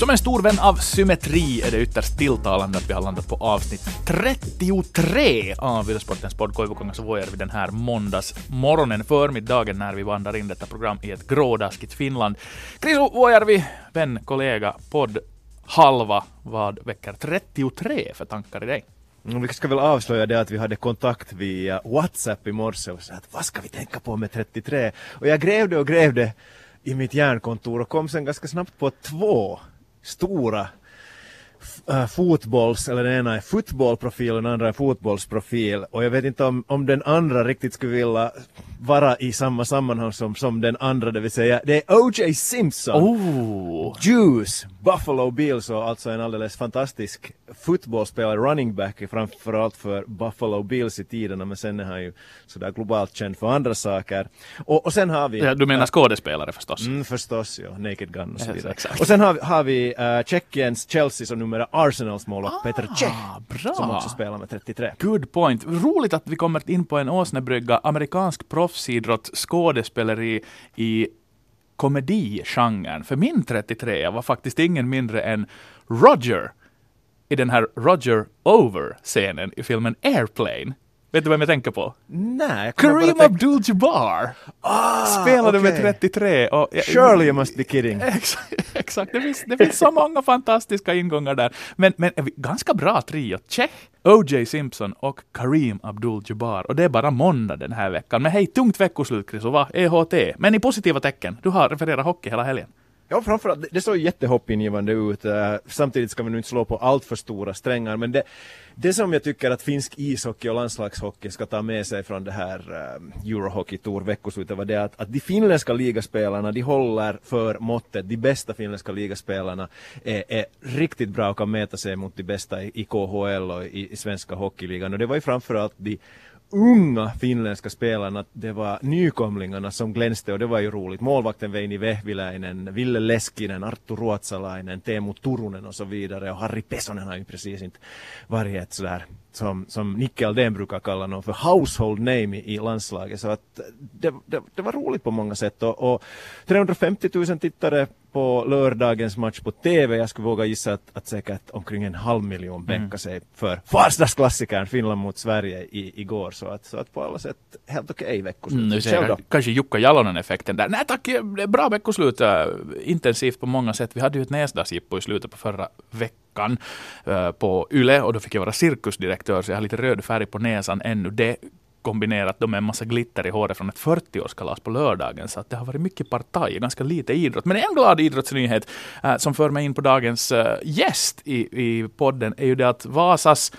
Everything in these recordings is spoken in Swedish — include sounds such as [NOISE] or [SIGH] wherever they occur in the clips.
Som en stor vän av symmetri är det ytterst tilltalande att vi har landat på avsnitt 33 av Ylesportens podd Koivukongas Vuojärvi den här måndagsmorgonen, förmiddagen när vi vandrar in detta program i ett grådaskigt Finland. Krisu Vuojärvi, vän, kollega, podd halva, vad väcker 33 för tankar i dig? Mm, vi ska väl avslöja det att vi hade kontakt via WhatsApp i morse och sa att vad ska vi tänka på med 33? Och jag grävde och grävde i mitt hjärnkontor och kom sen ganska snabbt på två stora äh, fotbolls, eller den ena är fotbollprofil och den andra är fotbollsprofil. Och jag vet inte om, om den andra riktigt skulle vilja vara i samma sammanhang som, som den andra, det vill säga det är O.J. Simpson. Oh! Juice, Buffalo Bills och alltså en alldeles fantastisk fotbollsspelare, running back framförallt för Buffalo Bills i tiderna men sen är han ju sådär globalt känd för andra saker. Och, och sen har vi... Ja, du menar skådespelare förstås? Mm, förstås, ja. Naked Gun och så vidare. exakt. Och sen har vi, har vi uh, Tjeckiens Chelseas och numera Arsenals målvakt Petr Cech Ah, bra. som också spelar med 33. Good point. Roligt att vi kommer in på en åsnebrygga, amerikansk proffsidrott, skådespeleri i komedigenren. För min 33 var faktiskt ingen mindre än Roger i den här Roger Over-scenen i filmen Airplane. Vet du vem jag tänker på? Nej, jag Kareem Abdul-Jabbar! Ah, Spelade med okej. 33 och... Surely you must be kidding. [LAUGHS] Exakt, exakt. Det, finns, det finns så många fantastiska ingångar där. Men, men ganska bra trio. Cheh, O.J. Simpson och Kareem Abdul-Jabbar. Och det är bara måndag den här veckan. Men hej, tungt veckoslut Chris, och va? EHT. Men i positiva tecken. Du har refererat hockey hela helgen. Ja, framförallt, det- det såg jättehoppingivande ut. Eh, samtidigt ska vi nu inte slå på allt för stora strängar, men det, det som jag tycker att finsk ishockey och landslagshockey ska ta med sig från det här eh, Eurohockey Tour veckoslutet var det att, att de finländska ligaspelarna, de håller för måttet. De bästa finländska ligaspelarna är, är riktigt bra och kan mäta sig mot de bästa i, i KHL och i, i svenska hockeyligan. Och det var ju framförallt de unga finländska spelarna, det var nykomlingarna som glänste och det var ju roligt. Målvakten Veini Vehviläinen, Ville Leskinen, Arttu Ruotsalainen, Teemu Turunen och så vidare och Harry Pesonen har ju precis inte varit ett sådär som, som Nicke Aldén brukar kalla någon för household name i, i landslaget. Så att det, det, det var roligt på många sätt och, och 350 000 tittare på lördagens match på TV. Jag skulle våga gissa att, att säkert omkring en halv miljon bänkade sig för farsdagsklassikern Finland mot Sverige i, igår. Så att, så att på alla sätt helt okej veckoslut. Mm, ser kanske Jukka Jalonen-effekten där. Nej tack, bra veckoslut. äh, Intensivt på många sätt. Vi hade ju ett näsdagsjippo i slutet på förra veckan veckan eh, på Yle och då fick jag vara cirkusdirektör så jag har lite röd färg på näsan ännu. Det kombinerat då med en massa glitter i håret från ett 40-årskalas på lördagen. Så att det har varit mycket partaj, ganska lite idrott. Men en glad idrottsnyhet äh, som för mig in på dagens äh, gäst i, i podden är ju det att Vasas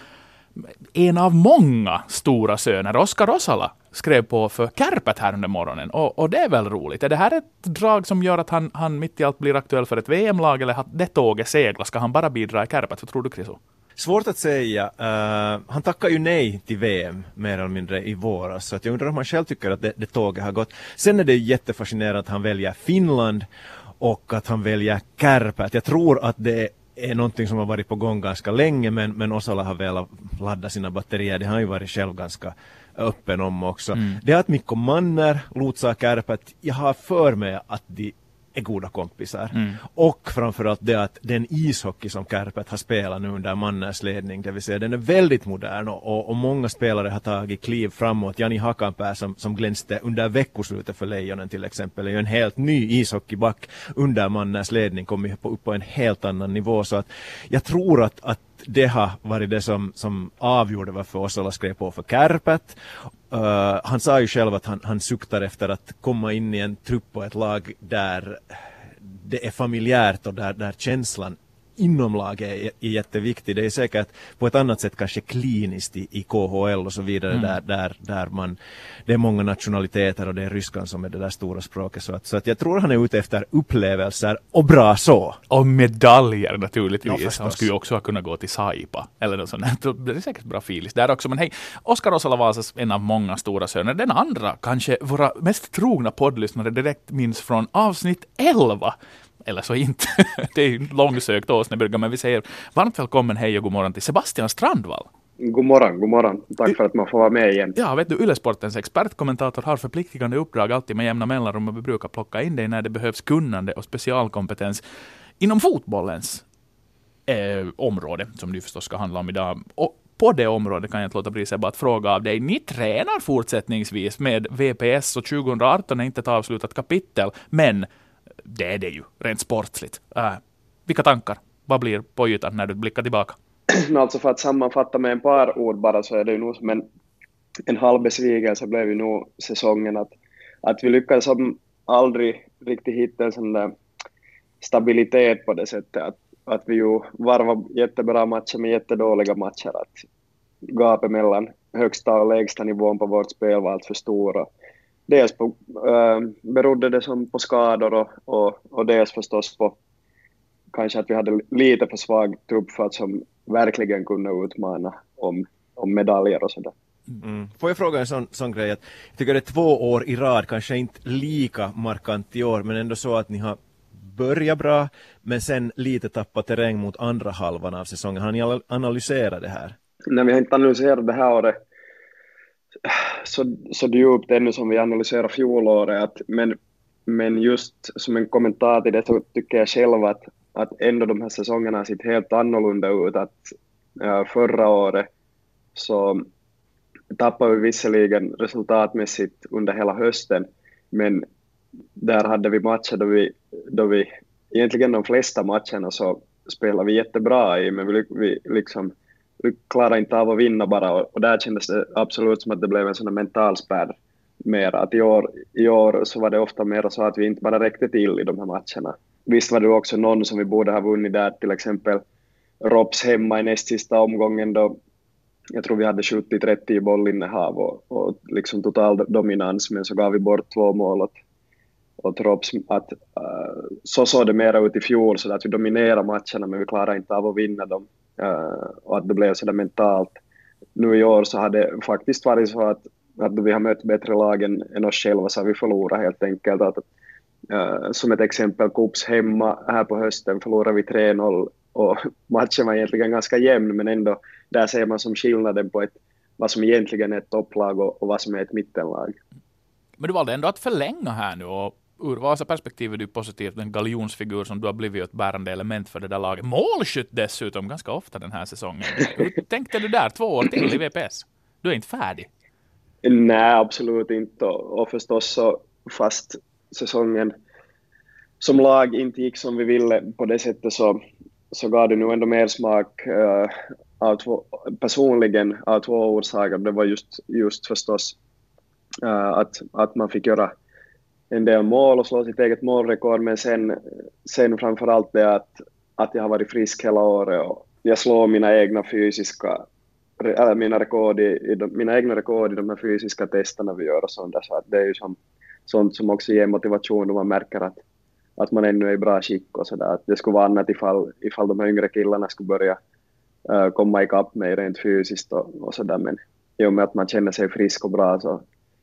en av många stora söner, Oskar Osala, skrev på för Kärpät här under morgonen. Och, och det är väl roligt. Är det här ett drag som gör att han, han mitt i allt blir aktuell för ett VM-lag eller att det tåget seglar? Ska han bara bidra i Kärpät? Vad tror du Kriso? Svårt att säga. Uh, han tackar ju nej till VM mer eller mindre i våras. Så att jag undrar om han själv tycker att det, det tåget har gått. Sen är det ju jättefascinerande att han väljer Finland och att han väljer Kärpät. Jag tror att det är någonting som har varit på gång ganska länge men, men Osala har velat ladda sina batterier. Det har han ju varit själv ganska öppen om också. Det att Mikko Manner lotsar Kärpät, jag har för mig att de är goda kompisar. Och framförallt det att den ishockey som Kärpät har spelat nu under Manners ledning, det vill säga den är väldigt modern och, och, många spelare har tagit kliv framåt. Jani Hakanpää som, som glänste under veckoslutet för Lejonen till exempel är ju en helt ny ishockeyback under Manners ledning, kommer upp på, upp på en helt annan nivå. Så att jag tror att, att det har varit det som, som avgjorde varför Osala skrev på för Kärpät. Uh, han sa ju själv att han, han suktar efter att komma in i en trupp och ett lag där det är familjärt och där, där känslan inom laget är, är jätteviktig. Det är säkert på ett annat sätt kanske kliniskt i, i KHL och så vidare där, där, där man, det är många nationaliteter och det är ryskan som är det där stora språket. Så att, så att jag tror han är ute efter upplevelser och bra så. Och medaljer naturligtvis. Ja, han skulle ju också ha kunnat gå till Saipa. Eller något sånt. [LAUGHS] Det är säkert bra filis där också. Men hej, Oskar Osala Vasas en av många stora söner. Den andra, kanske våra mest trogna poddlyssnare direkt minns från avsnitt 11 eller så inte. [LAUGHS] det är långsökt åsnebrygga, men vi säger varmt välkommen, hej och god morgon till Sebastian Strandvall. God morgon, god morgon. Tack för att man får vara med igen. Ja, vet du, Ylesportens expertkommentator har förpliktigande uppdrag alltid med jämna mellanrum och vi brukar plocka in dig när det behövs kunnande och specialkompetens inom fotbollens eh, område, som det förstås ska handla om idag. Och på det området kan jag inte låta bli att fråga av dig. Ni tränar fortsättningsvis med VPS och 2018 är inte ett avslutat kapitel, men det är det ju rent sportsligt. Uh, vilka tankar? Vad blir på ytan när du blickar tillbaka? [CLEARS THROAT] alltså för att sammanfatta med en par ord bara så är det ju nog som en, en halv besvikelse blev ju nog säsongen att, att vi lyckades som aldrig riktigt hitta en sån där stabilitet på det sättet att, att vi ju varvar jättebra matcher med jättedåliga matcher. Att gapet mellan högsta och lägsta nivån på vårt spel var alltför stora. Dels på, äh, berodde det som på skador och, och, och dels förstås på kanske att vi hade lite för svag trupp för att som verkligen kunna utmana om, om medaljer och sådär. Mm. Får jag fråga en sån, sån grej att jag tycker det är två år i rad, kanske inte lika markant i år, men ändå så att ni har börjat bra, men sen lite tappat terräng mot andra halvan av säsongen. Har ni analyserat det här? Nej, vi har inte analyserat det här året så, så djupt ännu som vi analyserar fjolåret, att, men, men just som en kommentar till det så tycker jag själv att att ändå de här säsongerna har sett helt annorlunda ut. Att äh, förra året så tappade vi visserligen resultatmässigt under hela hösten, men där hade vi matcher då vi, då vi egentligen de flesta matcherna så spelade vi jättebra i, men vi, vi liksom vi klarade inte av att vinna bara och, och där kändes det absolut som att det blev en sån mental spärr mer. Att i år, i år så var det ofta mer så att vi inte bara räckte till i de här matcherna visst var det också någon som vi borde ha vunnit där, till exempel Rops hemma i näst sista omgången då jag tror vi hade 70-30 i bollinnehav och, och liksom total dominans, men så gav vi bort två mål åt, åt Rops. Att, uh, så såg det mera ut i fjol, så att vi dominerade matcherna men vi klarade inte av att vinna dem. Uh, och att det blev sådär mentalt. Nu i år så har det faktiskt varit så att, att då vi har mött bättre lag än, än oss själva så har vi förlorat helt enkelt. Att, Uh, som ett exempel, Coops hemma här på hösten förlorade vi 3-0 och [LAUGHS] matchen var egentligen ganska jämn men ändå där ser man som skillnaden på ett, vad som egentligen är ett topplag och, och vad som är ett mittenlag. Men du valde ändå att förlänga här nu och ur Vasa perspektiv är du positivt en galjonsfigur som du har blivit ett bärande element för det där laget. Målskytt dessutom ganska ofta den här säsongen. Hur tänkte du där? Två år till i VPS? Du är inte färdig? Nej, absolut inte. Och förstås så fast säsongen som lag inte gick som vi ville på det sättet så, så gav det nu ändå mer smak uh, av två, personligen av två orsaker. Det var just, just förstås uh, att, att man fick göra en del mål och slå sitt eget målrekord, men sen, sen framför allt det att, att jag har varit frisk hela året och jag slår mina egna fysiska eller mina, rekord i, i de, mina egna rekord i de här fysiska testerna vi gör och sånt där, så att det är ju som sånt som också ger motivation då man märker att, att man ännu är i bra skick och sådär. Det skulle vara annat ifall, ifall de här yngre killarna skulle börja uh, komma ikapp mig rent fysiskt och, och sådär men i och med att man känner sig frisk och bra så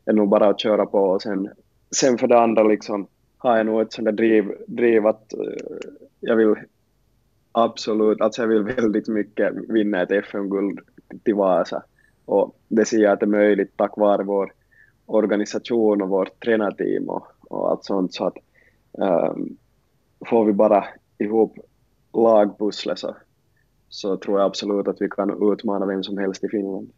är det nog bara att köra på och sen, sen för det andra liksom har jag nog ett sånt där driv, driv att uh, jag vill absolut, alltså jag vill väldigt mycket vinna ett FM-guld till Vasa och det ser jag att det är möjligt tack vare vår organisation och vårt tränarteam och, och allt sånt. Så att um, får vi bara ihop lagpusslet så, så tror jag absolut att vi kan utmana vem som helst i Finland.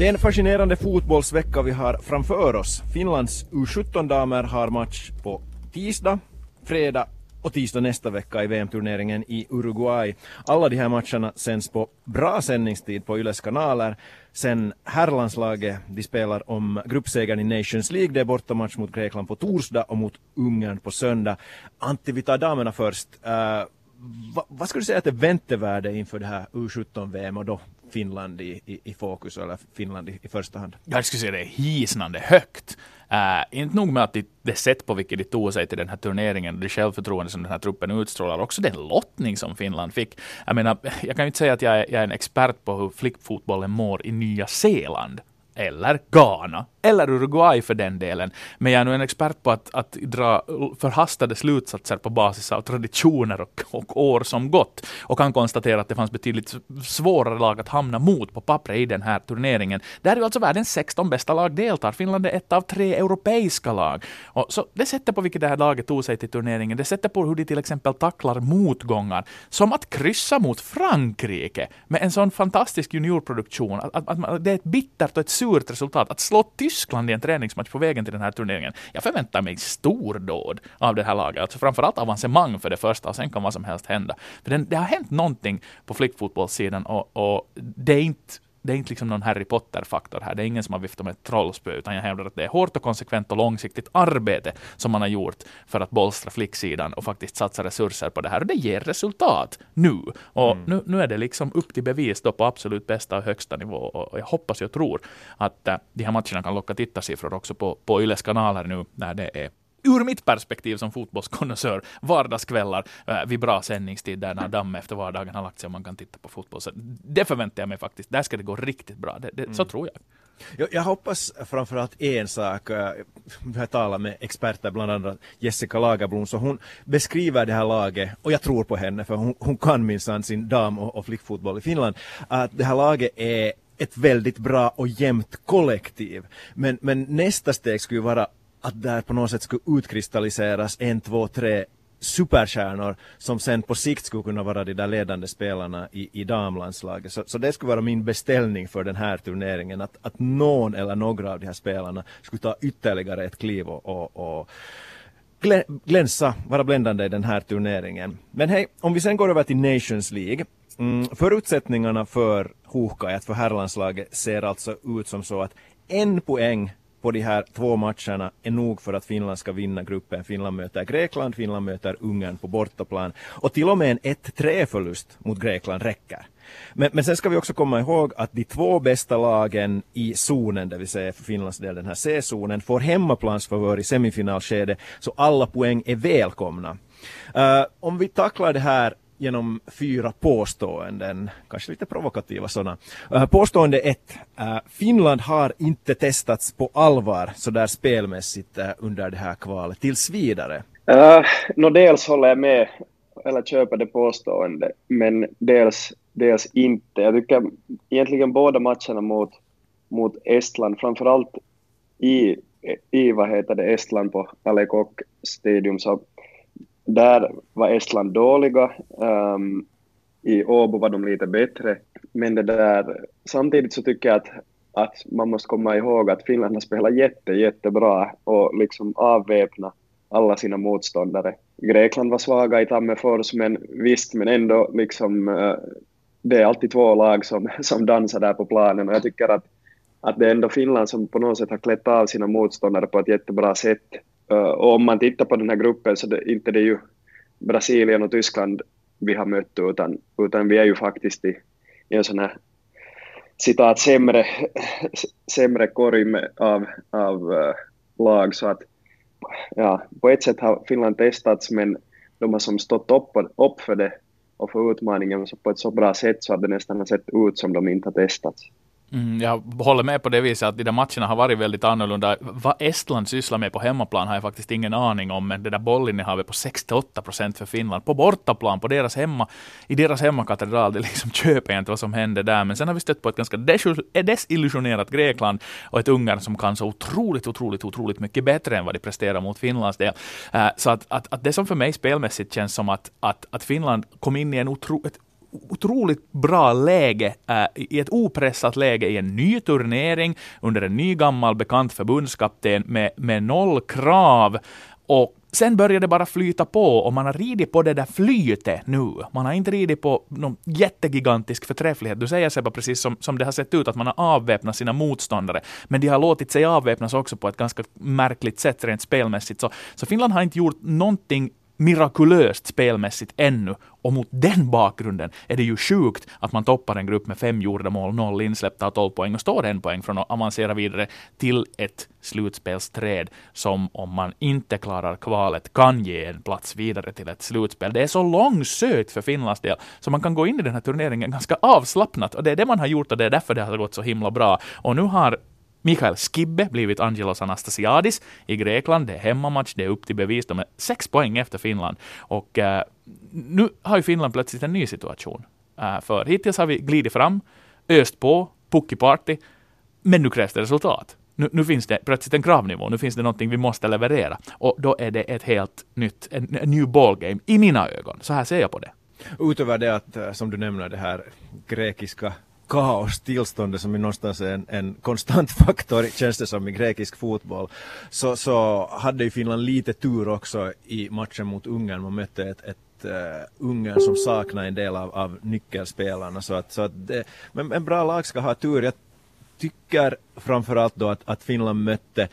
Det är en fascinerande fotbollsvecka vi har framför oss. Finlands U17-damer har match på tisdag, fredag och tisdag nästa vecka i VM-turneringen i Uruguay. Alla de här matcherna sänds på bra sändningstid på Yles kanaler. Sen herrlandslaget, de spelar om gruppsegern i Nations League. Det är bortamatch mot Grekland på torsdag och mot Ungern på söndag. Antti, vi tar damerna först. Uh, va, vad skulle du säga att det är väntevärde inför det här U17-VM och då Finland i, i, i, fokus, eller Finland i, i första hand? Jag skulle säga det är hisnande högt. Uh, inte nog med att det, det sätt på vilket de tog sig till den här turneringen, det självförtroende som den här truppen utstrålar, också den lottning som Finland fick. Jag menar, jag kan ju inte säga att jag är, jag är en expert på hur flickfotbollen mår i Nya Zeeland. eller Ghana, eller Uruguay för den delen. Men jag är nu en expert på att, att dra förhastade slutsatser på basis av traditioner och, och år som gått och kan konstatera att det fanns betydligt svårare lag att hamna mot på pappret i den här turneringen. Där ju alltså världens 16 bästa lag deltar. Finland är ett av tre europeiska lag. Och så det sättet på vilket det här laget tog sig till turneringen, det sättet på hur de till exempel tacklar motgångar, som att kryssa mot Frankrike med en sån fantastisk juniorproduktion. Att, att, att det är ett bittert och ett surt resultat. Att slå Tyskland i en träningsmatch på vägen till den här turneringen. Jag förväntar mig stordåd av det här laget. Alltså framförallt avancemang för det första och sen kan vad som helst hända. För det, det har hänt någonting på flickfotbollssidan och, och det är inte det är inte liksom någon Harry Potter-faktor här. Det är ingen som har viftat med ett trollspö, utan jag hävdar att det är hårt och konsekvent och långsiktigt arbete som man har gjort för att bolstra flicksidan och faktiskt satsa resurser på det här. Och det ger resultat nu. Och mm. nu, nu är det liksom upp till bevis då på absolut bästa och högsta nivå. Och jag hoppas och tror att äh, de här matcherna kan locka tittarsiffror också på, på Yles kanaler nu när det är ur mitt perspektiv som fotbollskonnässör, vardagskvällar äh, vid bra sändningstid där när damm efter vardagen har lagt sig och man kan titta på fotboll. Så det förväntar jag mig faktiskt. Där ska det gå riktigt bra. Det, det, mm. Så tror jag. Jag, jag hoppas framförallt en sak. Jag har talat med experter, bland annat Jessica Lagerblom, så hon beskriver det här laget, och jag tror på henne, för hon, hon kan minsann sin dam och, och flickfotboll i Finland, att det här laget är ett väldigt bra och jämnt kollektiv. Men, men nästa steg skulle vara att där på något sätt skulle utkristalliseras en, två, tre superstjärnor som sen på sikt skulle kunna vara de där ledande spelarna i, i damlandslaget. Så, så det skulle vara min beställning för den här turneringen, att, att någon eller några av de här spelarna skulle ta ytterligare ett kliv och, och, och glänsa, vara bländande i den här turneringen. Men hej, om vi sen går över till Nations League. Mm, förutsättningarna för Hohkajat, för herrlandslaget, ser alltså ut som så att en poäng på de här två matcherna är nog för att Finland ska vinna gruppen. Finland möter Grekland, Finland möter Ungern på bortaplan. Och till och med en 1-3 förlust mot Grekland räcker. Men, men sen ska vi också komma ihåg att de två bästa lagen i zonen, det vill säga för Finlands del den här C-zonen, får hemmaplansfavör i semifinalskedet, så alla poäng är välkomna. Uh, om vi tacklar det här genom fyra påståenden, kanske lite provokativa sådana. Eh, påstående ett. Eh, Finland har inte testats på allvar sådär spelmässigt eh, under det här kvalet tills vidare. Uh, no, dels håller jag med, eller köper det påstående, men dels, dels inte. Jag tycker egentligen båda matcherna mot, mot Estland, framförallt i, i vad heter det, Estland på Alekok Stadium, så där var Estland dåliga. Um, I Åbo var de lite bättre. Men det där, samtidigt så tycker jag att, att man måste komma ihåg att Finland har spelat jätte, jättebra och liksom avväpna alla sina motståndare. Grekland var svaga i Tammerfors, men visst, men ändå liksom eh, det är alltid två lag som, [LAUGHS] som dansar där på planen och jag tycker att, att det är ändå Finland som på något sätt har klätt av sina motståndare på ett jättebra sätt Eh, och om man tittar på den här gruppen så det, inte det är ju Brasilien och Tyskland vi har mött utan, utan vi är ju faktiskt i, i en sån här citat sämre, [LAUGHS] sämre korg med, av, av uh, lag så att ja, på ett sätt har Finland testats men de har som stått upp, upp för det och för utmaningen så på ett så bra sätt så att det nästan har sett ut som de inte har testats. Mm, jag håller med på det viset att de där matcherna har varit väldigt annorlunda. Vad Estland sysslar med på hemmaplan har jag faktiskt ingen aning om, men det där bollinnehavet på 68 procent för Finland. På bortaplan, på deras hemma, i deras hemmakatedral, det liksom köper jag inte vad som händer där. Men sen har vi stött på ett ganska eh, desillusionerat Grekland och ett Ungern som kan så otroligt, otroligt, otroligt mycket bättre än vad de presterar mot Finlands del. Eh, så att, att, att, det som för mig spelmässigt känns som att, att, att Finland kom in i en otro, ett otroligt bra läge, äh, i ett opressat läge i en ny turnering under en ny gammal bekant förbundskapten med, med noll krav. Och sen började det bara flyta på och man har ridit på det där flytet nu. Man har inte ridit på någon jättegigantisk förträfflighet. Du säger Sebba precis som, som det har sett ut att man har avväpnat sina motståndare. Men de har låtit sig avväpnas också på ett ganska märkligt sätt rent spelmässigt. Så, så Finland har inte gjort någonting mirakulöst spelmässigt ännu. Och mot den bakgrunden är det ju sjukt att man toppar en grupp med fem gjorda mål, noll insläppta och tolv poäng och står en poäng från att avancera vidare till ett slutspelsträd som om man inte klarar kvalet kan ge en plats vidare till ett slutspel. Det är så långsökt för Finlands del så man kan gå in i den här turneringen ganska avslappnat och det är det man har gjort och det är därför det har gått så himla bra. Och nu har Mikael Skibbe blivit Angelos Anastasiadis i Grekland. Det är hemmamatch, det är upp till bevis. De är sex poäng efter Finland. Och eh, nu har ju Finland plötsligt en ny situation. Eh, för hittills har vi glidit fram, öst på, pucki-party, men nu krävs det resultat. Nu, nu, finns det plötsligt en kravnivå, nu finns det någonting vi måste leverera. Och då är det ett helt nytt, en, en new ballgame i mina ögon. Så här ser jag på det. Utöver det att, eh, som du nämner, det här grekiska kaostillståndet som är någonstans en, en konstant [LAUGHS] faktor känns det som i grekisk fotboll. Så, så hade ju Finland lite tur också i matchen mot Ungern. Man mötte ett, ett uh, Ungern som saknar en del av, av nyckelspelarna. Så att, så att det, men en bra lag ska ha tur. Jag tycker framförallt då att, att Finland mötte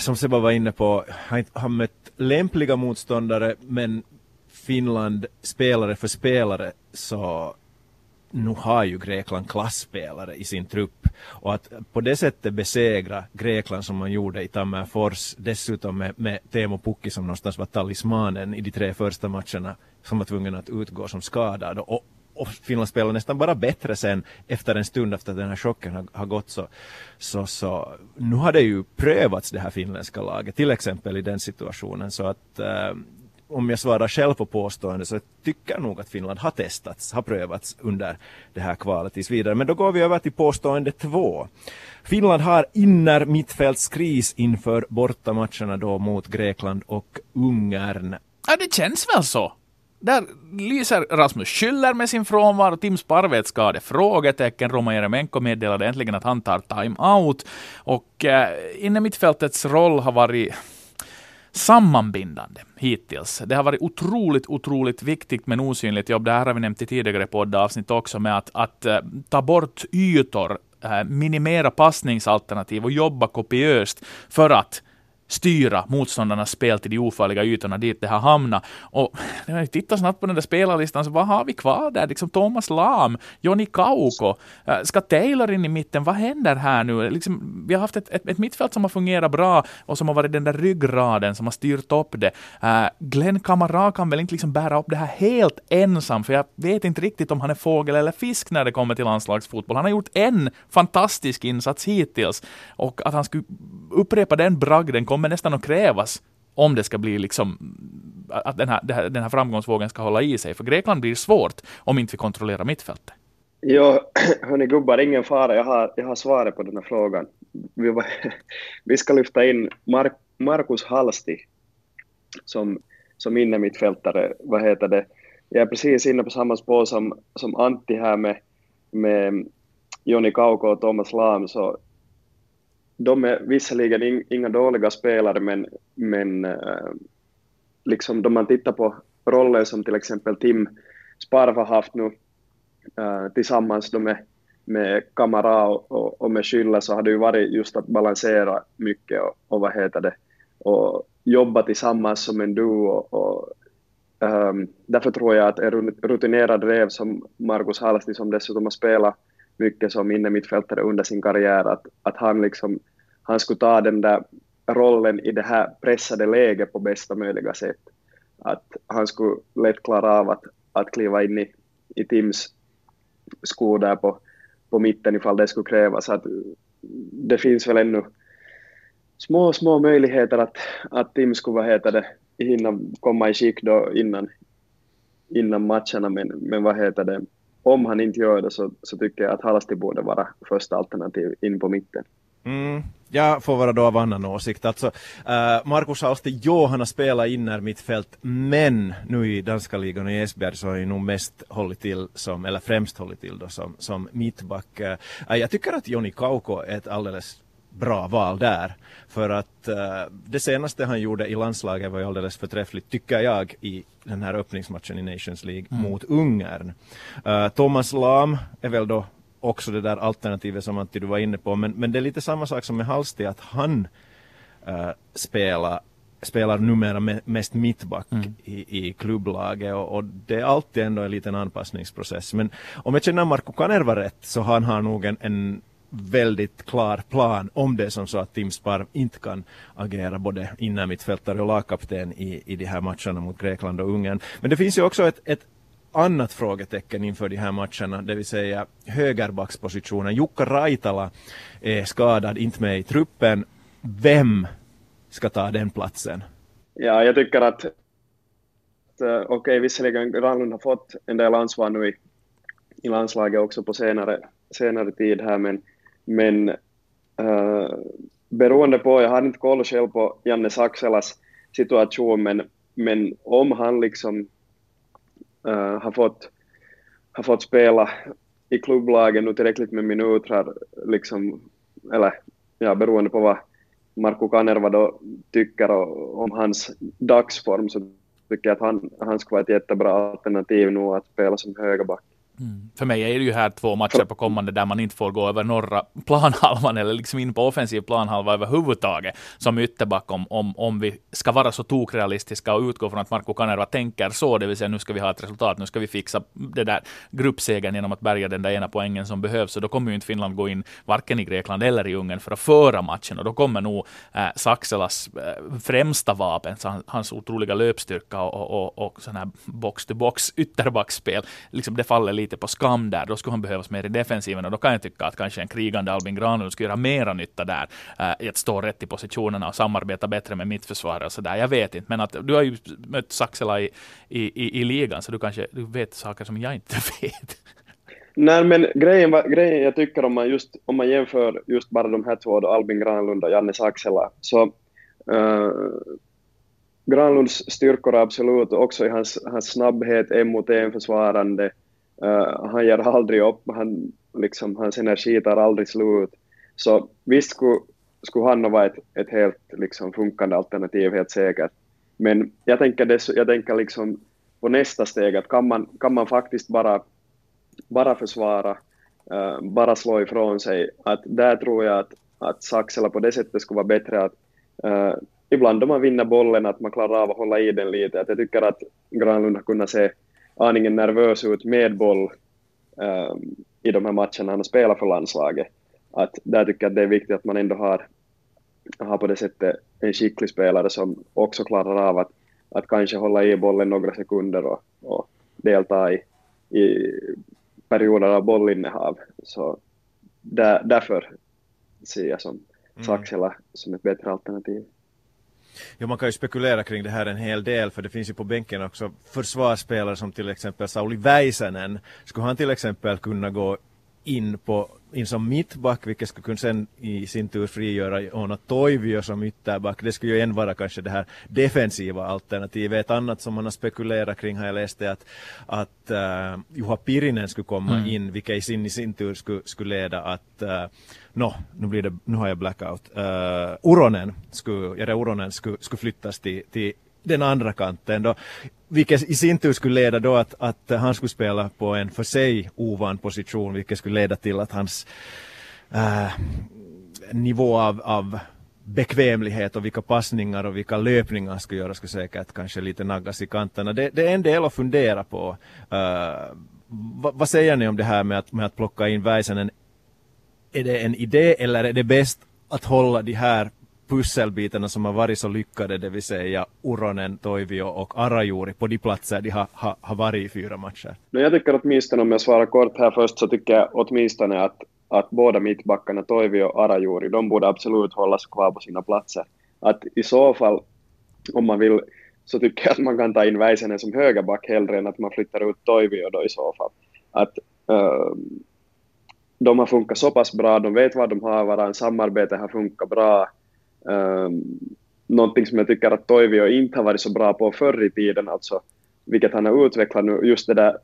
som Seba var inne på, har mött lämpliga motståndare men Finland spelare för spelare så nu har ju Grekland klassspelare i sin trupp. Och att på det sättet besegra Grekland som man gjorde i Tammerfors dessutom med, med Teemu Pukki som någonstans var talismanen i de tre första matcherna som var tvungen att utgå som skadad. Och, och Finland spelade nästan bara bättre sen efter en stund efter att den här chocken har, har gått så, så, så nu har det ju prövats det här finländska laget till exempel i den situationen. Så att äh, om jag svarar själv på påståendet så tycker jag nog att Finland har testats, har prövats under det här kvalet tills vidare. Men då går vi över till påstående två. Finland har inner mittfältskris inför bortamatcherna då mot Grekland och Ungern. Ja, det känns väl så. Där lyser Rasmus Schüller med sin frånvaro, Tim Sparvet skade, frågetecken, Roman Jeremenko meddelade äntligen att han tar time-out. Och eh, inne mittfältets roll har varit sammanbindande hittills. Det har varit otroligt, otroligt viktigt men osynligt jobb. Det här har vi nämnt i tidigare poddavsnitt också med att, att eh, ta bort ytor, eh, minimera passningsalternativ och jobba kopiöst för att styra motståndarnas spel till de ofarliga ytorna dit det har hamnat. Och när jag tittar snabbt på den där spelarlistan, så vad har vi kvar där? Liksom Thomas Lam, Jonny Kauko, eh, ska Taylor in i mitten? Vad händer här nu? Liksom, vi har haft ett, ett, ett mittfält som har fungerat bra och som har varit den där ryggraden som har styrt upp det. Eh, Glenn Kamara kan väl inte liksom bära upp det här helt ensam, för jag vet inte riktigt om han är fågel eller fisk när det kommer till landslagsfotboll. Han har gjort en fantastisk insats hittills och att han skulle upprepa den bragden kommer nästan att krävas om det ska bli liksom att den här, den här framgångsvågen ska hålla i sig. För Grekland blir svårt om inte vi kontrollerar mittfältet. Ja, [CLEARS THROAT] hörni gubbar, ingen fara. Jag har, jag har svaret på den här frågan. Vi, var, [LAUGHS] vi ska lyfta in Mar Markus Halsti som, som innermittfältare. Vad heter det? Jag är precis inne på samma spår som, som Antti här med, med Joni Kauko och Thomas Lahm. Så de är visserligen inga dåliga spelare, men, men eh, liksom då man tittar på roller som till exempel Tim Sparv har haft nu eh, tillsammans då med, med Kamara och, och, och med Schüller så har det ju varit just att balansera mycket och, och vad heter det, och jobba tillsammans som en duo. Och, och um, därför tror jag att en rutinerad rev som Marcus Halsti som dessutom har spelat mycket som innermittfältare under sin karriär, att, att han liksom han skulle ta den där rollen i det här pressade läget på bästa möjliga sätt. Att han skulle lätt klara av att, att kliva in i, i Tims skor där på, på mitten ifall det skulle krävas. Att det finns väl ännu små, små möjligheter att, att Tim skulle vad heter det, hinna komma i skick då innan, innan matcherna, men, men vad heter det, om han inte gör det så, så tycker jag att Halsti borde vara första alternativ in på mitten. Mm, jag får vara då av annan åsikt. Alltså, uh, Markus Halsti, jo han har spelat inner mittfält, men nu i danska ligan och i Esbjerg så har han nog mest hållit till som, eller främst hållit till då som, som mittback. Uh, jag tycker att Joni Kauko är ett alldeles bra val där. För att uh, det senaste han gjorde i landslaget var ju alldeles förträffligt, tycker jag, i den här öppningsmatchen i Nations League mm. mot Ungern. Uh, Thomas Lam är väl då också det där alternativet som Antti du var inne på. Men, men det är lite samma sak som med Halsti, att han äh, spelar spelar numera mest mittback mm. i, i klubblaget och, och, det är alltid ändå en liten anpassningsprocess. Men om jag känner Marko Kanerva rätt så han har nog en, en väldigt klar plan om det är som så att Tim Sparv inte kan agera både innermittfältare och lagkapten i, i de här matcherna mot Grekland och Ungern. Men det finns ju också ett, ett annat frågetecken inför de här matcherna, det vill säga högerbackspositionen. Jukka Raitala är skadad, inte med i truppen. Vem ska ta den platsen? Ja, jag tycker att, att okej, okay, visserligen Granlund har fått en del ansvar nu i, i landslaget också på senare, senare tid här, men, men uh, beroende på, jag har inte koll själv på Janne Sakselas situation, men, men om han liksom uh, har, fått, har fått spela i klubblagen nu tillräckligt med minuter, liksom, eller ja, beroende på vad Marko Kanerva då tycker om hans dagsform så tycker jag att han, han skulle vara ett jättebra alternativ nu att spela som högerback. Mm. För mig är det ju här två matcher på kommande där man inte får gå över norra planhalvan eller liksom in på offensiv planhalva överhuvudtaget som ytterback om, om, om vi ska vara så tokrealistiska och utgå från att Marko Kanerva tänker så, det vill säga nu ska vi ha ett resultat, nu ska vi fixa det där gruppsegern genom att bärga den där ena poängen som behövs. Så då kommer ju inte Finland gå in varken i Grekland eller i Ungern för att föra matchen och då kommer nog eh, äh, Saxelas äh, eh, främsta vapen, hans otroliga löpstyrka och, och, och, och sån här box-to-box ytterbackspel, liksom det faller lite lite på skam där. Då skulle han behövas mer i defensiven och då kan jag tycka att kanske en krigande Albin Granlund skulle göra mera nytta där. Uh, att stå rätt i positionerna och samarbeta bättre med mittförsvarare och sådär. Jag vet inte, men att du har ju mött Saxela i, i, i, i ligan så du kanske du vet saker som jag inte [LAUGHS] vet. Nej, men grejen, grejen jag tycker om man, just, om man jämför just bara de här två, då, Albin Granlund och Janne Saxela, så uh, Granlunds styrkor absolut också i hans, hans snabbhet, en mot en försvarande, Uh, han ger aldrig upp, han, liksom, hans energi tar aldrig slut. Så visst skulle, skulle han vara ett, ett helt liksom, funkande alternativ, helt säkert. Men jag tänker, dess, jag tänker liksom på nästa steg, att kan man, kan man faktiskt bara, bara försvara, uh, bara slå ifrån sig, att där tror jag att, att Saxela på det sättet skulle vara bättre att uh, ibland om man vinner bollen, att man klarar av att hålla i den lite. Att jag tycker att Granlund har kunnat se aningen nervös ut med boll um, i de här matcherna han spelar för landslaget. Att där tycker jag att det är viktigt att man ändå har, har på det sättet en skicklig spelare som också klarar av att, att kanske hålla i bollen några sekunder och, och delta i, i perioder av bollinnehav. Så där, därför ser jag som mm. Saxela som ett bättre alternativ. Ja, man kan ju spekulera kring det här en hel del för det finns ju på bänken också försvarsspelare som till exempel Sauli Väisänen. Skulle han till exempel kunna gå in på in som mittback, vilket skulle kunna sen i sin tur frigöra Ona Toivio som ytterback. Det skulle ju än vara kanske det här defensiva alternativet. Ett annat som man har spekulerat kring har jag läst är att, att uh, Juha Pirinen skulle komma mm. in, vilket i sin, i sin tur skulle, skulle leda att uh, no, nu, blir det, nu har jag blackout. Uh, Uronen skulle, Uronen skulle, skulle flyttas till, till den andra kanten då, vilket i sin tur skulle leda då att, att han skulle spela på en för sig ovan position, vilket skulle leda till att hans äh, nivå av, av bekvämlighet och vilka passningar och vilka löpningar han skulle göra skulle säkert kanske lite naggas i kanterna. Det, det är en del att fundera på. Uh, vad, vad, säger ni om det här med att, med att plocka in Väisänen? Är det en idé eller är det bäst att hålla de här pusselbitarna som har varit så lyckade, det vill säga Uronen, Toivio och Arajuri på de platser de har, har, har varit i fyra matcher? jag tycker åtminstone, om jag svarar kort här först, så tycker jag åtminstone att, att båda mittbackarna, Toivio och Arajuri, de borde absolut hållas kvar på sina platser. Att i så fall, om man vill, så tycker jag att man kan ta in Väisänen som högerback hellre än att man flyttar ut Toivio då i så fall. Att uh, de har funkat så pass bra, de vet vad de har varandra, samarbetet har funkat bra, Um, någonting som jag tycker att Toivio inte har varit så bra på förr i tiden, alltså, vilket han har utvecklat nu, just det där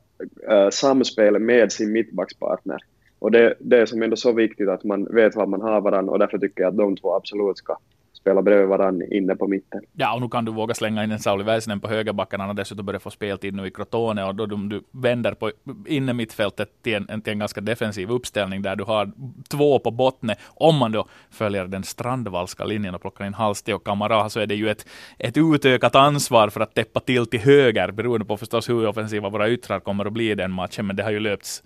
uh, samspelet med sin mittbackspartner. Och det, det är som ändå så viktigt att man vet vad man har varandra och därför tycker jag att de två absolut ska spela bredvid varandra inne på mitten. Ja, och nu kan du våga slänga in en Sauli Väisänen på högerbacken. Han har dessutom börjat få speltid nu i Crotone och då du, du vänder på inne mittfältet till en, till en ganska defensiv uppställning där du har två på botten. Om man då följer den strandvalska linjen och plockar in Halsti och Kamara så är det ju ett, ett utökat ansvar för att täppa till till höger beroende på förstås hur offensiva våra yttrar kommer att bli i den matchen. Men det har ju löpts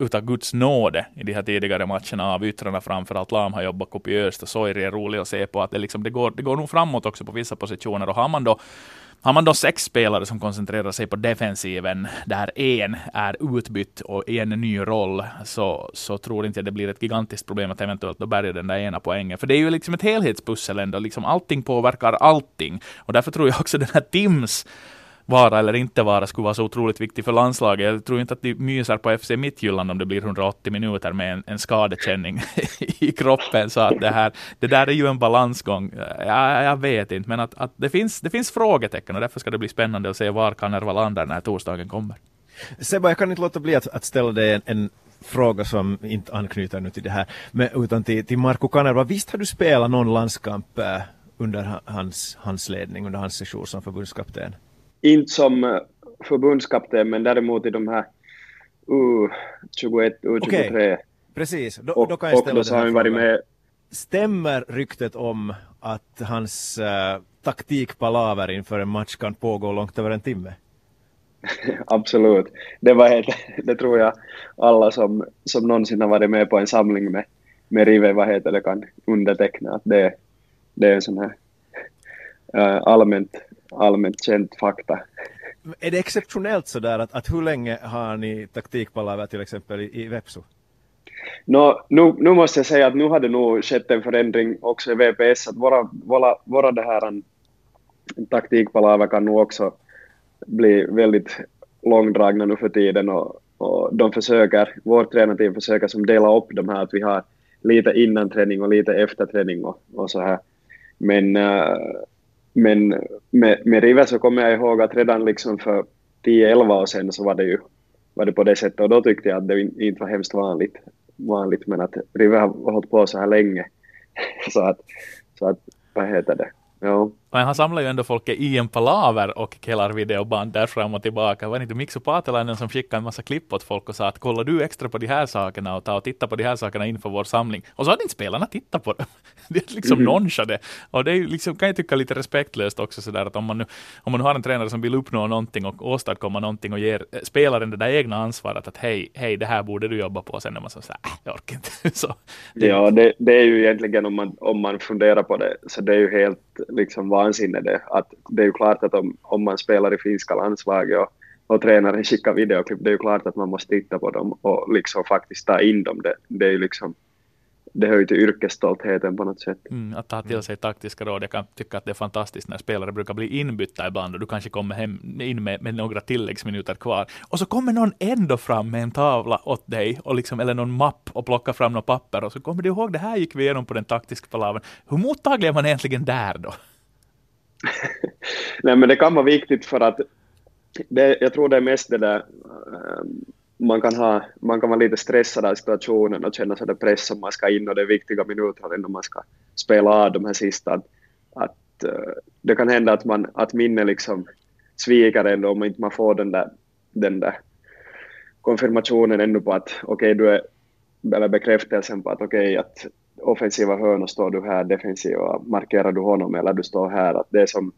utav Guds nåde i de här tidigare matcherna av yttrarna framförallt. Lam har jobbat kopiöst och Soiri är rolig att se på. att det, liksom, det, går, det går nog framåt också på vissa positioner. Och har man då Har man då sex spelare som koncentrerar sig på defensiven, där en är utbytt och i en ny roll, så, så tror inte jag det blir ett gigantiskt problem att eventuellt då bärga den där ena poängen. För det är ju liksom ett helhetspussel ändå, liksom allting påverkar allting. Och därför tror jag också den här Tims vara eller inte vara skulle vara så otroligt viktig för landslaget. Jag tror inte att de myser på FC Midtjylland om det blir 180 minuter med en, en skadekänning [LAUGHS] i kroppen. Så att det, här, det där är ju en balansgång. Jag, jag vet inte, men att, att det, finns, det finns frågetecken och därför ska det bli spännande att se var Kanerva landar när torsdagen kommer. Sebba, jag kan inte låta bli att, att ställa dig en, en fråga som inte anknyter nu till det här, men, utan till, till Marco Kanerva. Visst har du spelat någon landskamp eh, under hans, hans ledning, under hans session som förbundskapten? Inte som eh, förbundskapten, men däremot i de här U21, U23. Okay. Precis, då, och, då kan jag ställa och då har han varit med. Stämmer ryktet om att hans uh, taktikpalaver inför en match kan pågå långt över en timme? [LAUGHS] Absolut. Det, var helt, [LAUGHS] det tror jag alla som, som någonsin har varit med på en samling med, med Rive, vad heter det, kan underteckna att det, det är en sån här uh, [LAUGHS] allmänt allmänt känd fakta. Är det exceptionellt sådär att, att hur länge har ni taktikpalaver till exempel i, i Vepsu? No, nu, nu måste jag säga att nu har det nog skett en förändring också i VPS, att våra, våra, våra det här taktikpalaver kan nog också bli väldigt långdragna nu för tiden och, och de försöker, vårt tränarteam försöker som dela upp de här, att vi har lite innan träning och lite efter träning och, och så här. Men uh, men med, med River så kommer jag ihåg att redan liksom för 10-11 år sedan så var det ju var det på det sättet. Och då tyckte jag att det inte var hemskt vanligt, vanligt men att River har hållit på så här länge. [LAUGHS] Så att, så att vad heter det, ja men han samlar ju ändå folket i en palaver och killar videoband där fram och tillbaka. Var det inte Mikso Paatelainen som skickade en massa klipp åt folk och sa att kollar du extra på de här sakerna och ta och titta på de här sakerna inför vår samling. Och så hade inte spelarna tittat på dem. [LAUGHS] Det är liksom mm. nonchade. Och det är liksom, kan jag tycka lite respektlöst också sådär att om man nu, om man nu har en tränare som vill uppnå någonting och åstadkomma någonting och ger eh, spelaren det där egna ansvaret att hej, hej, det här borde du jobba på. Sen är man så såhär, äh, jag orkar inte. [LAUGHS] så, ja, det, det är ju egentligen om man, om man funderar på det, så det är ju helt liksom vansinne det. Att det är ju klart att om, om man spelar i finska landslaget och, och tränaren skickar videoklipp, det är ju klart att man måste titta på dem och liksom faktiskt ta in dem. Det, det är ju liksom det hör ju till yrkesstoltheten på något sätt. Mm, att ta till sig taktiska råd. Jag kan tycka att det är fantastiskt när spelare brukar bli inbytta ibland och du kanske kommer hem in med, med några tilläggsminuter kvar. Och så kommer någon ändå fram med en tavla åt dig, och liksom, eller någon mapp och plockar fram något papper och så kommer du ihåg det här gick vi igenom på den taktiska palavern. Hur mottaglig är man egentligen där då? Nej, men det kan vara viktigt för att det, jag tror det är mest det där ähm, man kan, ha, man kan vara lite stressad av situationen och känna sig där press om man ska in och det är viktiga minuter innan man ska spela av de här sista. Att, att äh, det kan hända att, man, att minne liksom sviker ändå om inte man får den där, den där konfirmationen ännu på att okej, okay, du är, eller bekräftelsen på att okej, okay, att offensiva hörnor står du här, defensiva markerar du honom eller du står här. Att det är som,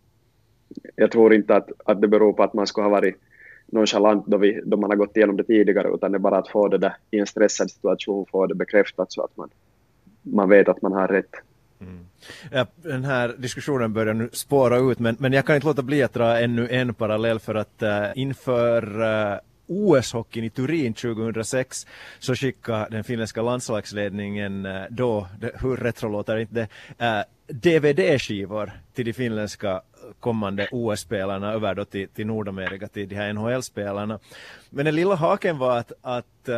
jag tror inte att, att det beror på att man skulle ha varit nonchalant då, vi, då man har gått igenom det tidigare, utan det är bara att få det där i en stressad situation, få det bekräftat så att man, man vet att man har rätt. Mm. Ja, den här diskussionen börjar nu spåra ut, men, men jag kan inte låta bli att dra ännu en parallell för att uh, inför uh, OS-hockeyn i Turin 2006 så skickade den finländska landslagsledningen eh, då, hur retro låter inte det, eh, DVD-skivor till de finländska kommande OS-spelarna över då till, till Nordamerika, till de här NHL-spelarna. Men den lilla haken var att, att uh,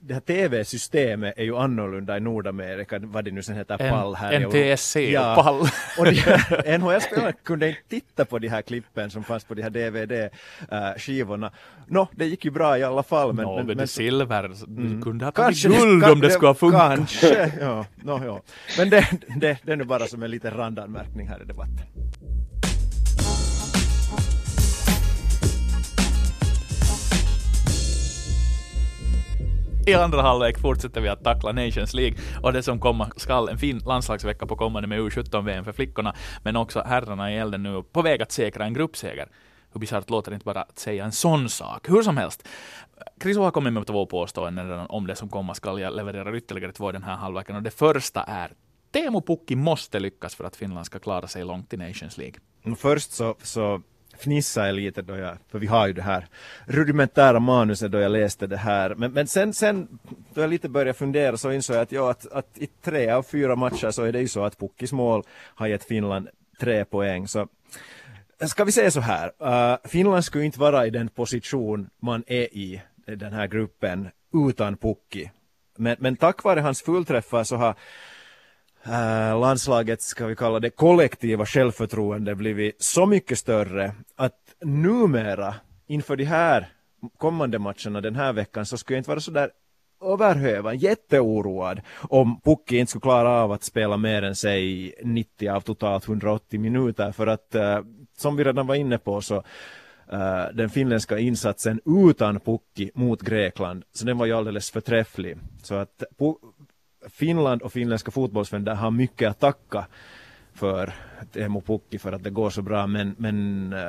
det här TV-systemet är ju annorlunda i Nordamerika, vad det nu sen heter, PAL här. NTSC ja, och PAL. [LAUGHS] och NHL-spelarna kunde inte titta på de här klippen som fanns på de här DVD-skivorna. Nå, det gick ju bra i alla fall. Men, no, men, men silver, mm. kunde ha tagit guld om det skulle ha funkat. Kanske, ja. No, ja. Men det, det, det är nu bara som en liten randanmärkning här i debatten. I andra halvlek fortsätter vi att tackla Nations League och det som komma skall en fin landslagsvecka på kommande med U17-VM för flickorna, men också herrarna i elden nu på väg att säkra en gruppseger. Hur bisarrt låter det inte bara att säga en sån sak. Hur som helst. Kriso har kommit med två påståenden redan om det som komma skall. Jag levererar ytterligare två den här halvleken och det första är Teemu Pukki måste lyckas för att Finland ska klara sig långt i Nations League. Först så, så fnissade jag lite då jag, för vi har ju det här rudimentära manuset då jag läste det här. Men, men sen, sen då jag lite började fundera så insåg jag att, ja, att, att i tre av fyra matcher så är det ju så att Pukkis mål har gett Finland tre poäng. Så ska vi säga så här, uh, Finland skulle inte vara i den position man är i den här gruppen utan Pukki. Men, men tack vare hans fullträffar så har Eh, landslagets, ska vi kalla det kollektiva självförtroende blivit så mycket större att numera inför de här kommande matcherna den här veckan så skulle jag inte vara så där överhövan jätteoroad om Pukki inte skulle klara av att spela mer än sig 90 av totalt 180 minuter. För att uh, som vi redan var inne på så uh, den finländska insatsen utan Pukki mot Grekland så den var ju alldeles förträfflig. Så att Finland och finländska fotbollsvänner har mycket att tacka för Teemu Pukki för att det går så bra men, men uh,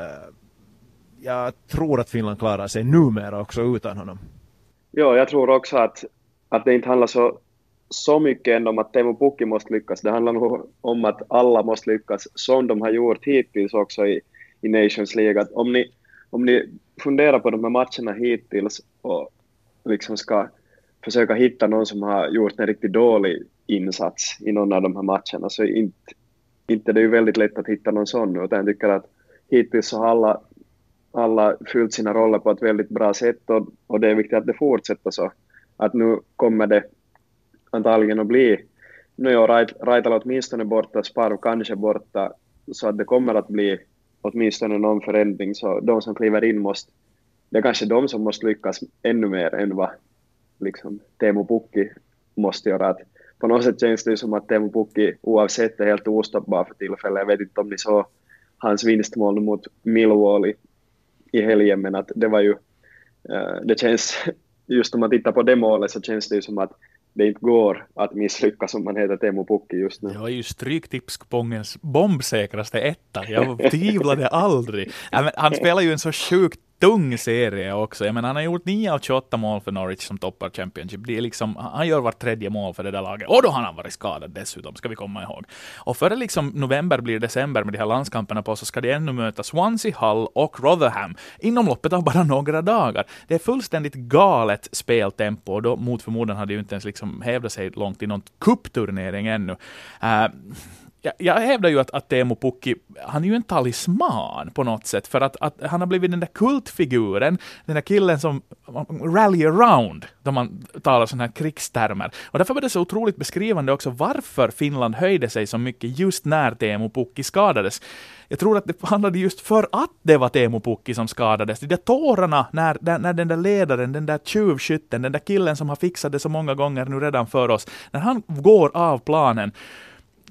jag tror att Finland klarar sig numera också utan honom. Ja, jag tror också att, att det inte handlar så, så mycket ändå om att Teemu Pukki måste lyckas. Det handlar nog om att alla måste lyckas, som de har gjort hittills också i, i Nations League. Att om, ni, om ni funderar på de här matcherna hittills och liksom ska försöka hitta någon som har gjort en riktigt dålig insats i någon av de här matcherna så inte, inte det är ju väldigt lätt att hitta någon sån utan jag tycker att hittills så har alla alla fyllt sina roller på ett väldigt bra sätt och, och det är viktigt att det fortsätter så. Att nu kommer det antagligen att bli, nu är Raitala åtminstone borta, Sparv kanske borta, så att det kommer att bli åtminstone någon förändring, så de som kliver in måste, det är kanske de som måste lyckas ännu mer än vad liksom Teemu Pukki måste göra. Att på något sätt känns det som att Teemu Pukki oavsett är helt ostoppbar för tillfället. Jag vet inte om ni såg hans vinstmål mot Millwall i helgen, men att det var ju, uh, det känns, [LAUGHS] just om man tittar på det målet så känns det ju som att det inte går att misslyckas om man heter Teemu Pukki just nu. Jag är ju Stryktipskupongens bombsäkraste etta. Jag tvivlade aldrig. Han spelar [LAUGHS] ju en så sjukt tung serie också. Jag menar, han har gjort 9 av 28 mål för Norwich som toppar Championship. Det är liksom, han gör vart tredje mål för det där laget. Och då har han varit skadad dessutom, ska vi komma ihåg. Och före liksom november blir december med de här landskamperna på så ska de ännu möta Swansea, Hull och Rotherham inom loppet av bara några dagar. Det är fullständigt galet speltempo och då mot förmodan hade ju inte ens liksom hävdat sig långt i någon cupturnering ännu. Uh, jag, jag hävdar ju att, att Teemu Pukki, han är ju en talisman på något sätt, för att, att han har blivit den där kultfiguren, den där killen som rally around, då man talar sådana här krigstermer. Och därför var det så otroligt beskrivande också varför Finland höjde sig så mycket just när Teemu Pukki skadades. Jag tror att det handlade just för att det var Teemu Pukki som skadades. De där tårarna när, när den där ledaren, den där tjuvskytten, den där killen som har fixat det så många gånger nu redan för oss, när han går av planen,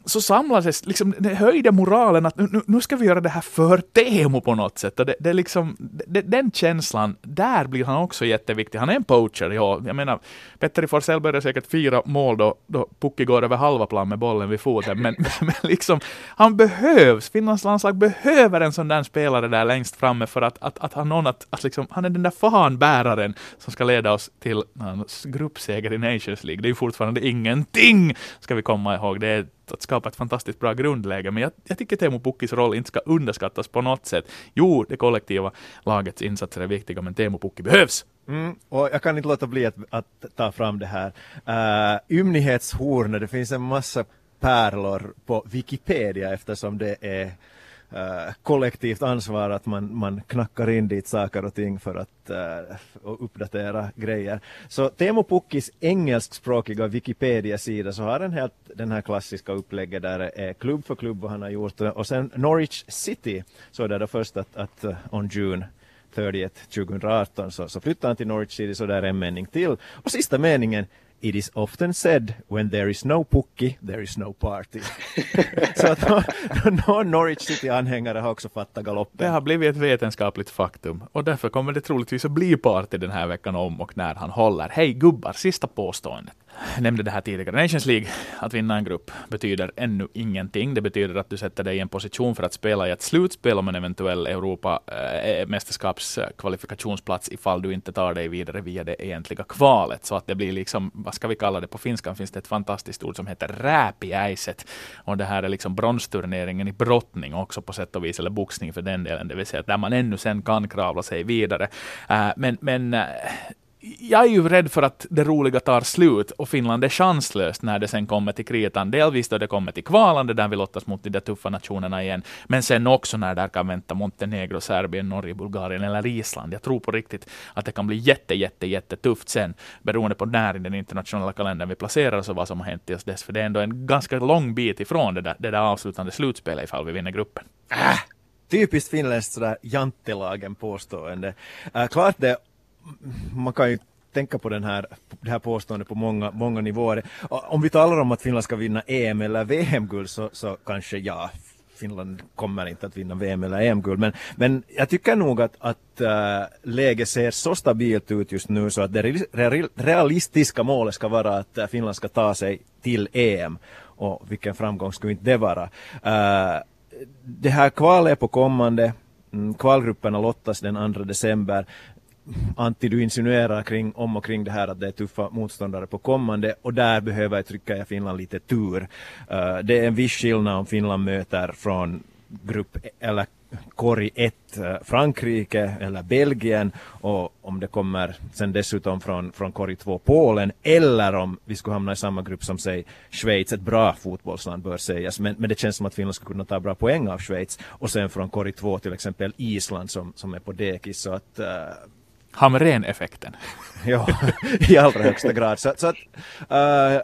så samlades, liksom, det höjde moralen att nu, nu ska vi göra det här för Teemu på något sätt. Och det, det liksom, det, den känslan, där blir han också jätteviktig. Han är en poacher, ja. Jag menar, Petteri Forsell började säkert fyra mål då, då Pukki går över halva plan med bollen vid foten, [LAUGHS] men, men liksom, han behövs. Finlands landslag behöver en sån där spelare där längst framme för att, att, att ha någon att, att liksom, han är den där fanbäraren som ska leda oss till uh, gruppseger i Nations League. Det är ju fortfarande ingenting, ska vi komma ihåg. Det är att skapa ett fantastiskt bra grundläge. Men jag, jag tycker Teemu Pukkis roll inte ska underskattas på något sätt. Jo, det kollektiva lagets insatser är viktiga, men Teemu Pukki behövs. Mm, och jag kan inte låta bli att, att ta fram det här. Uh, ymnighetshornet, det finns en massa pärlor på Wikipedia eftersom det är Eh, kollektivt ansvar att man, man knackar in dit saker och ting för att uh, uppdatera grejer. Så Teemu Pukkis engelskspråkiga Wikipedia-sida så har den helt den här klassiska upplägget där det är klubb för klubb vad han har gjort och sen Norwich City så är det först att, att uh, on June 30 2018 så, så flyttar han till Norwich City så där är en mening till och sista meningen It is often said when there is no pucki, there is no party. [LAUGHS] så att någon Norwich City-anhängare har också fattat galoppen. Det har blivit ett vetenskapligt faktum och därför kommer det troligtvis att bli party den här veckan om och när han håller. Hej gubbar, sista påståendet nämnde det här tidigare. Nations League, att vinna en grupp, betyder ännu ingenting. Det betyder att du sätter dig i en position för att spela i ett slutspel om en eventuell Europa-mästerskapskvalifikationsplats eh, ifall du inte tar dig vidare via det egentliga kvalet. Så att det blir liksom, vad ska vi kalla det, på finskan finns det ett fantastiskt ord som heter räpiäiset. Och det här är liksom bronsturneringen i brottning också på sätt och vis, eller boxning för den delen, det vill säga där man ännu sen kan kravla sig vidare. Äh, men men eh, jag är ju rädd för att det roliga tar slut och Finland är chanslöst när det sen kommer till kritan. Delvis då det kommer till kvalande där vi lottas mot de där tuffa nationerna igen, men sen också när det kan vänta Montenegro, Serbien, Norge, Bulgarien eller Island. Jag tror på riktigt att det kan bli jätte, jätte, jättetufft sen, beroende på när i den internationella kalendern vi placerar oss och vad som har hänt till oss dess. För det är ändå en ganska lång bit ifrån det där, det där avslutande slutspelet ifall vi vinner gruppen. Äh, typiskt finländskt sådär jantelagen påstående. Äh, klart det man kan ju tänka på den här, det här påståendet på många, många nivåer. Om vi talar om att Finland ska vinna EM eller VM-guld så, så kanske ja, Finland kommer inte att vinna VM eller EM-guld. Men, men jag tycker nog att, att äh, läget ser så stabilt ut just nu så att det realistiska målet ska vara att äh, Finland ska ta sig till EM. Och vilken framgång skulle inte det vara. Äh, det här kvalet är på kommande. Mm, kvalgrupperna lottas den 2 december. Antti, du insinuerar kring, om och kring det här att det är tuffa motståndare på kommande och där behöver jag trycka jag Finland lite tur. Uh, det är en viss skillnad om Finland möter från grupp e, eller korg 1 eh, Frankrike eller Belgien och om det kommer sen dessutom från, från korg 2 Polen eller om vi skulle hamna i samma grupp som säg Schweiz, ett bra fotbollsland bör sägas men, men det känns som att Finland skulle kunna ta bra poäng av Schweiz. Och sen från korg 2 till exempel Island som, som är på dekis. Så att uh, Hamrén-effekten. [LAUGHS] ja, i allra högsta grad. Så, så att, uh,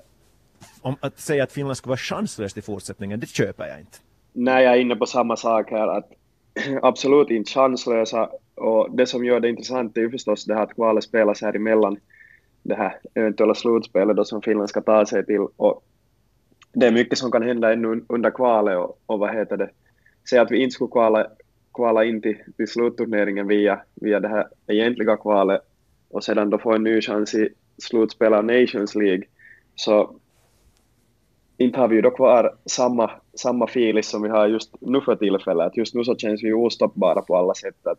om att säga att Finland ska vara chanslöst i fortsättningen, det köper jag inte. Nej, jag är inne på samma sak här, att [CLEARS THROAT] absolut inte chanslösa. Och det som gör det intressant är ju förstås det här att kvalet spelas här emellan det här eventuella slutspelet då som Finland ska ta sig till. Och det är mycket som kan hända ännu under kvalet och, och vad heter det, säg att vi inte skulle kvala kvala in till, till slutturneringen via, via det här egentliga kvalet och sedan då få en ny chans i slutspel av Nations League så inte har vi ju då kvar samma, samma filis som vi har just nu för tillfället. Just nu så känns vi ostoppbara på alla sätt. Att,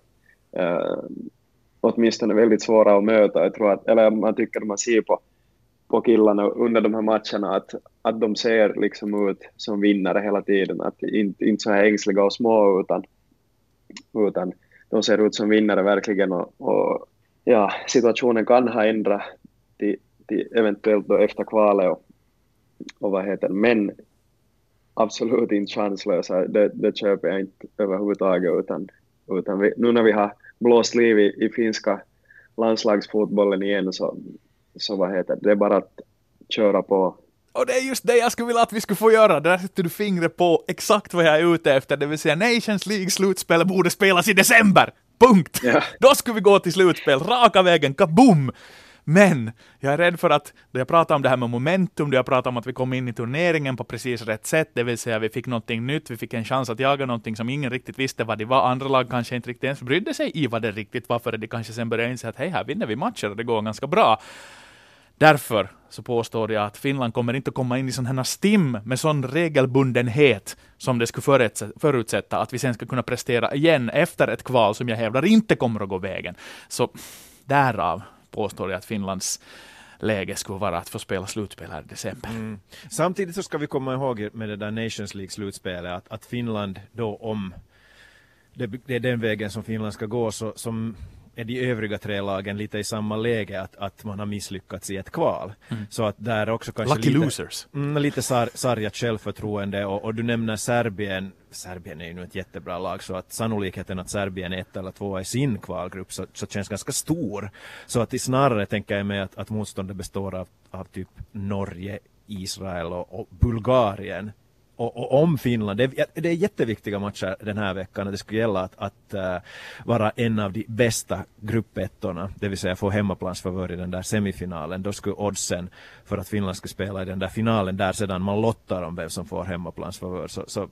uh, åtminstone väldigt svåra att möta. Jag tror att, eller man tycker man ser på, på killarna under de här matcherna att, att de ser liksom ut som vinnare hela tiden. Att inte, inte så här ängsliga och små utan, utan de ser ut som vinnare verkligen och, och ja, situationen kan ha ändrat till, till eventuellt då efter kvalet och, och vad heter men absolut inte chanslösa, det, det köper jag inte överhuvudtaget utan, utan vi, nu när vi har blåst liv i, i finska landslagsfotbollen igen så, så vad heter det, det är bara att köra på och det är just det jag skulle vilja att vi skulle få göra. Där sätter du fingret på exakt vad jag är ute efter, det vill säga Nations League-slutspel borde spelas i december. Punkt! Ja. [LAUGHS] Då skulle vi gå till slutspel, raka vägen, kaboom! Men jag är rädd för att, då jag pratar om det här med momentum, då jag pratar om att vi kom in i turneringen på precis rätt sätt, det vill säga vi fick någonting nytt, vi fick en chans att jaga någonting som ingen riktigt visste vad det var. Andra lag kanske inte riktigt ens brydde sig i vad det riktigt var, för de kanske sen började inse att hej, här vinner vi matcher och det går ganska bra. Därför så påstår jag att Finland kommer inte komma in i sån här stim med sån regelbundenhet som det skulle förutsätta att vi sen ska kunna prestera igen efter ett kval som jag hävdar inte kommer att gå vägen. Så därav påstår jag att Finlands läge skulle vara att få spela slutspel här i december. Mm. Samtidigt så ska vi komma ihåg med det där Nations League-slutspelet att, att Finland då om det, det, är den vägen som Finland ska gå så som är de övriga tre lagen lite i samma läge att, att man har misslyckats i ett kval. Mm. Så att där också kanske Lucky lite, losers. Mm, lite sar, sargat självförtroende och, och, du nämner Serbien. Serbien är ju nu ett jättebra lag så att sannolikheten att Serbien är ett eller två i sin kvalgrupp så, så känns ganska stor. Så att i snarare tänker jag mig att, att motståndet består av, av typ Norge, Israel och, och Bulgarien och, och, om Finland. Det, det, är jätteviktiga matcher den här veckan. och Det skulle gälla att, att uh, vara en av de bästa gruppettorna, det vill säga få hemmaplansfavör i den där semifinalen. Då skulle oddsen för att Finland skulle spela i den där finalen där sedan man lottar om vem som får hemmaplansfavör. Så, så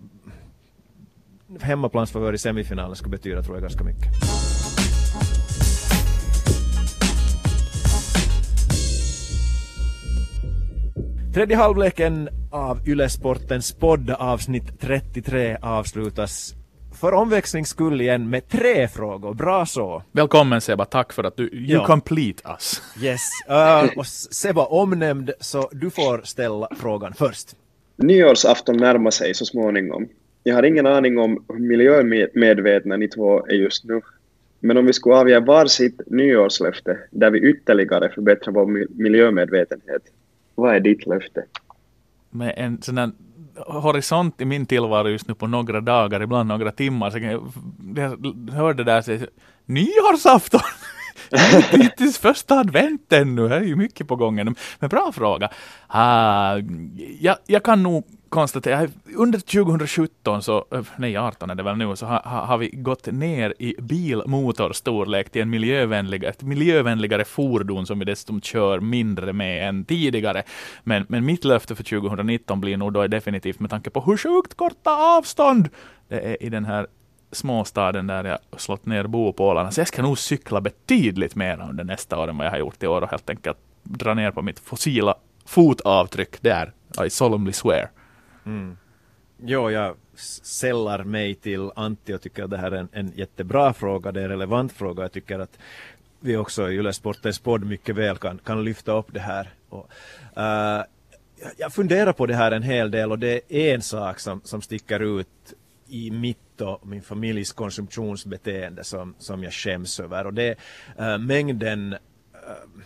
hemmaplansfavör i semifinalen skulle betyda tror jag ganska mycket. Tredje halvleken av Ylesportens podd avsnitt 33 avslutas för omväxlings skull igen med tre frågor. Bra så. Välkommen Seba, tack för att du you Ja. complete us. Yes. Uh, och Seba omnämnd, så du får ställa frågan först. Nyårsafton närmar sig så småningom. Jag har ingen aning om hur miljömedvetna ni två är just nu. Men om vi skulle avge varsitt nyårslöfte där vi ytterligare förbättrar vår mi- miljömedvetenhet, vad är ditt löfte? Med en sån där horisont i min tillvaro just nu på några dagar, ibland några timmar. Så kan jag, jag hörde där så nyårsafton! [LAUGHS] Inte ens första advent ännu, det är ju mycket på gången. Men bra fråga. Uh, jag, jag kan nog konstatera, under 2017 så, eh, nej 18 är det väl nu, så har, ha, har vi gått ner i bilmotorstorlek till en miljövänlig, ett miljövänligare fordon som vi dessutom kör mindre med än tidigare. Men, men mitt löfte för 2019 blir nog då definitivt med tanke på hur sjukt korta avstånd det är i den här småstaden där jag slått ner bopålarna. Så jag ska nog cykla betydligt mer under nästa år än vad jag har gjort i år och helt enkelt dra ner på mitt fossila fotavtryck där. I solemnly swear. Mm. Jo, jag sällar mig till Antti och tycker att det här är en, en jättebra fråga. Det är en relevant fråga. Jag tycker att vi också i Yle Sportens podd mycket väl kan, kan lyfta upp det här. Och, uh, jag- funderar på det här en hel del och det är en sak som, som sticker ut i mitt och min familjs konsumtionsbeteende som, som jag skäms över och det är uh, mängden uh,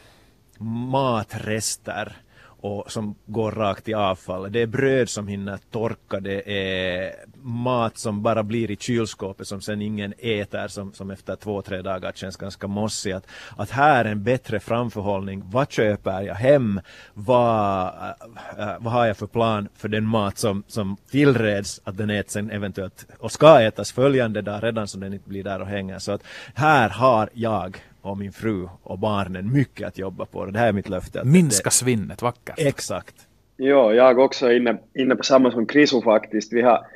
matrester och som går rakt i avfall. Det är bröd som hinner torka, det är mat som bara blir i kylskåpet som sen ingen äter som, som efter två, tre dagar känns ganska mossig. Att, att här är en bättre framförhållning. Vad köper jag hem? Vad, äh, äh vad har jag för plan för den mat som, som tillreds att den äts sen eventuellt och ska ätas följande dag redan så den inte blir där och hänger. Så att här har jag och min fru och barnen mycket att jobba på. Det här är mitt löfte. att Minska svinnet, vackert. Exakt. Jo, jag också är inne, inne på samma som Krisu faktiskt. Vi har,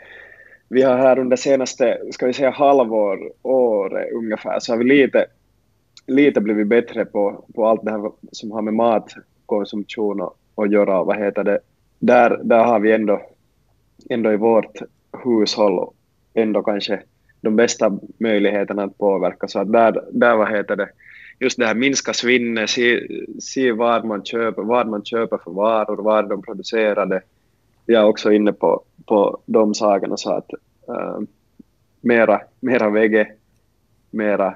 vi har här under senaste, ska vi säga halvår, år ungefär, så har vi lite, lite blivit bättre på, på allt det här som har med matkonsumtion att göra. Vad heter det? Där, där har vi ändå, ändå i vårt hushåll ändå kanske de bästa möjligheterna att påverka. Så att där, där vad heter det, just det här minska svinnet, se, se vad man köper, vad man köper för varor, var de producerade. Jag är också inne på, på de sakerna så att äh, mera, mera vege, mera,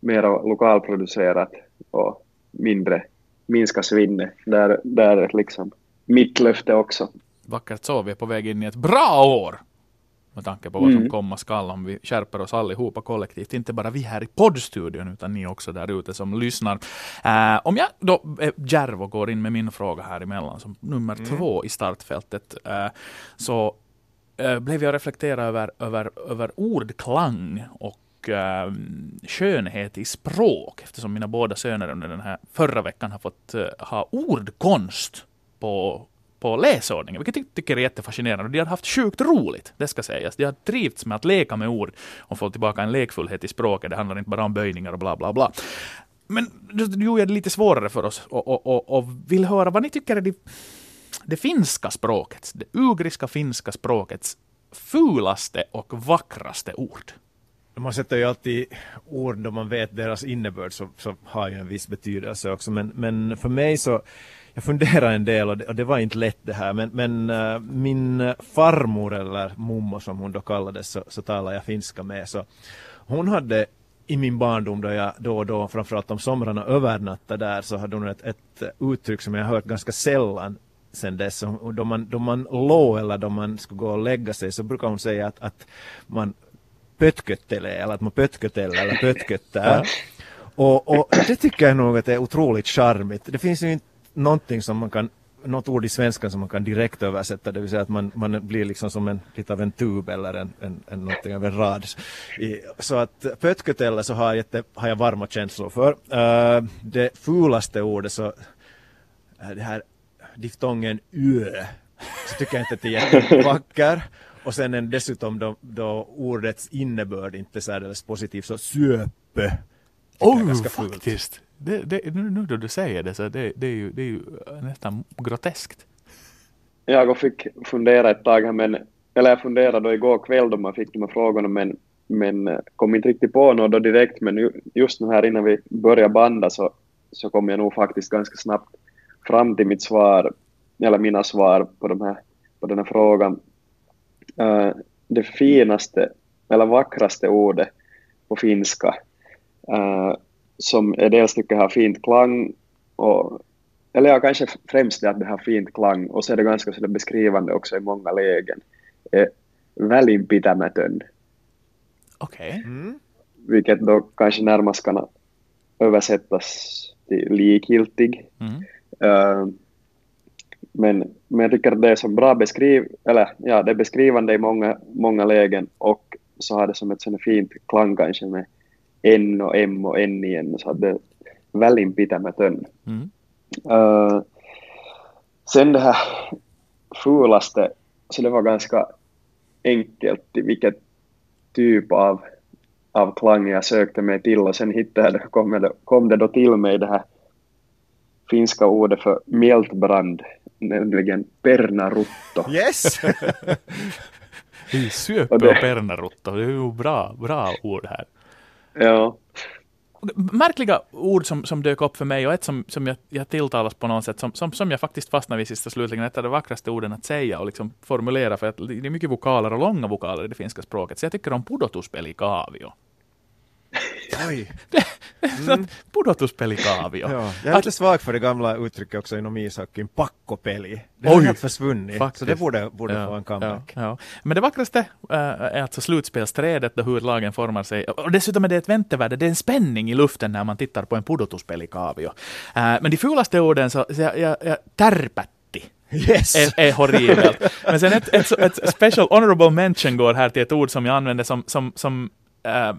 mera lokalproducerat och mindre minska svinnet. Där, där är liksom mitt löfte också. Vackert så, vi är på väg in i ett bra år. Med tanke på vad som Mm. komma skall om vi skärper oss allihopa kollektivt. Inte bara vi här i poddstudion utan ni också där ute som lyssnar. Eh, om jag då är djärv och går in med min fråga här emellan som nummer två i startfältet. eh, så eh, blev jag reflektera över, över, över ordklang och eh, skönhet i språk eftersom mina båda söner under den här förra veckan har fått eh, ha ordkonst på, på läsordningen, vilket jag tycker är jättefascinerande. De har haft sjukt roligt, det ska sägas. De har trivts med att leka med ord och få tillbaka en lekfullhet i språket. Det handlar inte bara om böjningar och bla bla bla. Men du gjorde det lite svårare för oss och, och, och, och vill höra vad ni tycker är det, det finska språkets, det ugriska finska språkets fulaste och vackraste ord. Man sätter ju alltid ord då man vet deras innebörd så, så har ju en viss betydelse också. Men, men för mig så, jag funderar en del och det, och det var inte lätt det här. Men, men äh, min farmor eller mommo som hon då kallades så, så talar jag finska med. Så hon hade i min barndom då jag då och då framförallt om somrarna övernattade där så hade hon ett, ett uttryck som jag hört ganska sällan sen dess. Och Då man, då man låg eller då man skulle gå och lägga sig så brukar hon säga att, att man pötköttelee eller att man pötköteller eller pötköttär. och, och det tycker jag nog att det är otroligt charmigt. Det finns ju inte någonting som man kan något ord i svenskan som man kan direkt översätta, det vill säga att man, man blir liksom som en, lite av en tub eller en, en, en någonting av en rad. I, så att pötkötellä så har jag, jätte, har jag varma känslor för. Uh, det fulaste ordet så, det här diftongen ö, så tycker jag inte att det är jättevacker. Och sen en, dessutom då, då ordets innebörd inte är särdeles positiv så är Oh, faktiskt. Det, det, nu, nu då du säger det så det, det, är ju, det är ju nästan groteskt. jag fick fundera ett tag här, men, eller jag funderade då igår kväll då man fick de här frågorna, men, men eh, kom inte riktigt på något då direkt, men just nu här innan vi börjar banda så, så kom jag nog faktiskt ganska snabbt fram till mitt svar, eller mina svar på, de här, på den här frågan. Uh, det finaste, eller vackraste ordet på finska, uh, som är dels tycker jag har fint klang, och, eller ja, kanske främst det att det har fint klang, och så är det ganska så beskrivande också i många lägen, är välinpitämätön. Okej. Okay. Mm. Vilket då kanske närmast kan översättas till likgiltig. Mm. Uh, men, men jag tycker att det är så bra beskriv, eller ja, det är beskrivande i många, många lägen och så har det som ett sånt fint klang kanske med Och och N igen så att det välinpitämätön. Mm. Uh, sen det här fulaste, så det var ganska enkelt vilket typ av, av klang jag sökte mig till och sen hittade jag, kom, det, kom det då till mig det här finska ordet för mjältbrand, nämligen pernarutto. Yes! Är Syöpö och det- pernarutto. Det är ju bra, bra ord här. Ja, Märkliga ord som, som dök upp för mig och ett som, som jag, jag tilltalas på något sätt som, som, som jag faktiskt fastnade vid sist och slutligen. Ett av de vackraste orden att säga och liksom formulera för att det är mycket vokaler och långa vokaler i det finska språket. Så jag tycker om pudotuspeli-kaavio. Oj. [LAUGHS] Mm. Pudotuspeli-kaavio. Ja, jag är lite svag för det gamla uttrycket också inom ishockeyn, pakkopeli. Det har Oj. helt försvunnit, Faktiskt. så det borde, borde Ja, få en comeback. Ja, ja. Men det vackraste äh, är alltså slutspelsträdet, hur lagen formar sig. Och dessutom är det ett väntevärde, det är en spänning i luften när man tittar på en pudotuspeli-kaavio. Äh, men de fulaste orden, så, så jag, jag, jag, tärpätti Yes! är, är horribelt. Men sen ett, ett, ett special honorable mention går här till ett ord som jag använde som, som, som äh,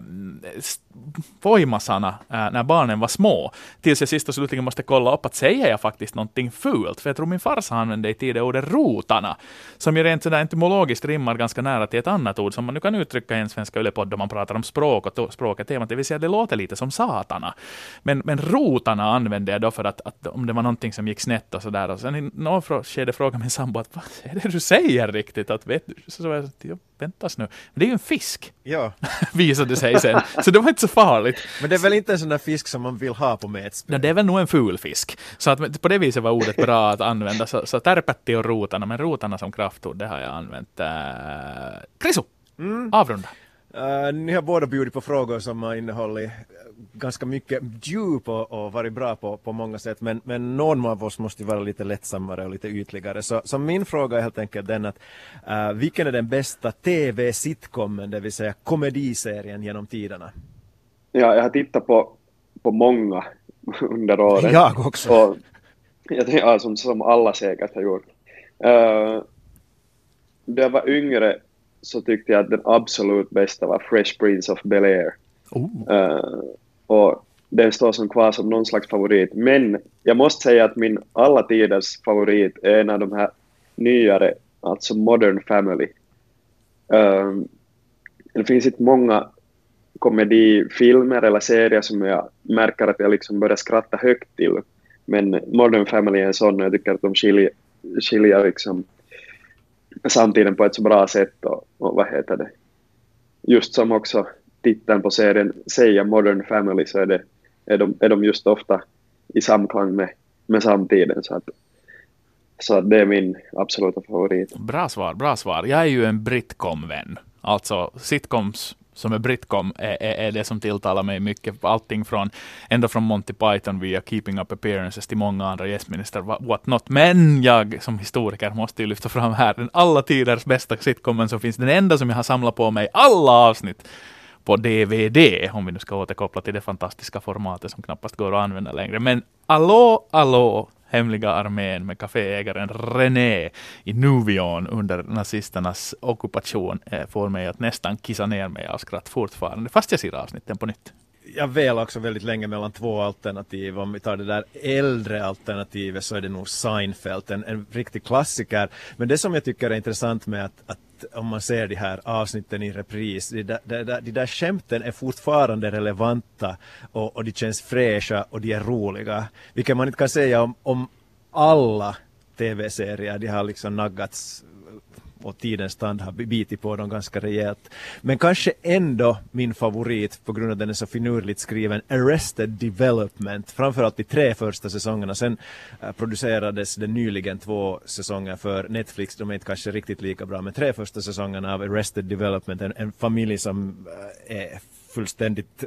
voimasana äh, när barnen var små. Tills jag sist och slutligen måste kolla upp att säger jag faktiskt någonting fult? För jag tror min farsa använde i tiden ordet rotana, som ju rent sådär etymologiskt rimmar ganska nära till ett annat ord som man nu kan uttrycka i en svenska ylepodd om man pratar om språk och språket temat, det vill säga det låter lite som satana. Men, men rotana använde jag då för att, att om det var någonting som gick snett och sådär. Och sen i något skede frågade min sambo att vad är det du säger riktigt? Att, vet du? Så, så jag, "Ja, väntas nu. Men det är ju en fisk, Ja, [LAUGHS] visade sig sen. Så det var inte så farligt. men det är väl inte en sån där fisk som man vill ha på metspel? No, det är väl nog en ful fisk. Så att på det viset var ordet bra att använda. Så, så tärpätti och rotana, men rotana som kraftord, det har jag använt. Äh, Krisu, avrunda. Uh, ni har båda bjudit på frågor som har innehållit eh, ganska mycket djup och, och varit bra på, på många sätt, men, men någon av oss måste vara lite lättsammare och lite ytligare. Så, så min fråga är helt enkelt den att uh, vilken är den bästa TV-sitcomen, det vill säga komediserien genom tiderna? Ja, jag har tittat på, på många under åren. [LAUGHS] Jag också. Och, jag ja, som, som alla säkert har gjort. Uh, när jag var yngre så tyckte jag att den absolut bästa var Fresh Prince of Bel-Air. Oh. Uh, och den står som kvar som någon slags favorit. Men jag måste säga att min alla tiders favorit är en av de här nyare, alltså Modern Family. Uh, det finns inte många komedifilmer eller serier som jag märker att jag liksom börjar skratta högt till. Men Modern Family är en sån och jag tycker att de skiljer, skiljer liksom samtiden på ett så bra sätt och, och vad heter det. Just som också titeln på serien säger Modern Family så är, det, är, de, är de just ofta i samklang med, med samtiden. Så, att, så att det är min absoluta favorit. Bra svar, bra svar. Jag är ju en britcom-vän. Alltså sitcoms som är britcom är, är, är det som tilltalar mig mycket. Allting från, ända från Monty Python via Keeping Up Appearances till många andra gästministrar, what, what not. Men jag som historiker måste ju lyfta fram här den alla tiders bästa sitcomen som finns. Den enda som jag har samlat på mig alla avsnitt på DVD, om vi nu ska återkoppla till det fantastiska formatet som knappast går att använda längre. Men Allå, allå, hemliga armén med kaféägaren René i Nuvion under nazisternas ockupation eh, får mig att nästan kissa ner mig av skratt fortfarande, fast jag ser avsnitten på nytt. Jag väl också väldigt länge mellan två alternativ. Om vi tar det där äldre alternativet så är det nog Seinfeld, en, en riktig klassiker. Men det som jag tycker är intressant med att, att om man ser de här avsnitten i repris, de där, de där, de där skämten är fortfarande relevanta och, och de känns fräscha och de är roliga. Vilket man inte kan säga om, om alla tv-serier. De har liksom naggats och tidens tand har bitit på dem ganska rejält. Men kanske ändå min favorit på grund av att den är så finurligt skriven, Arrested Development, framförallt de tre första säsongerna. Sen eh, producerades det nyligen två säsonger för Netflix, de är inte kanske riktigt lika bra, men tre första säsongerna av Arrested Development, en, en familj som eh, är fullständigt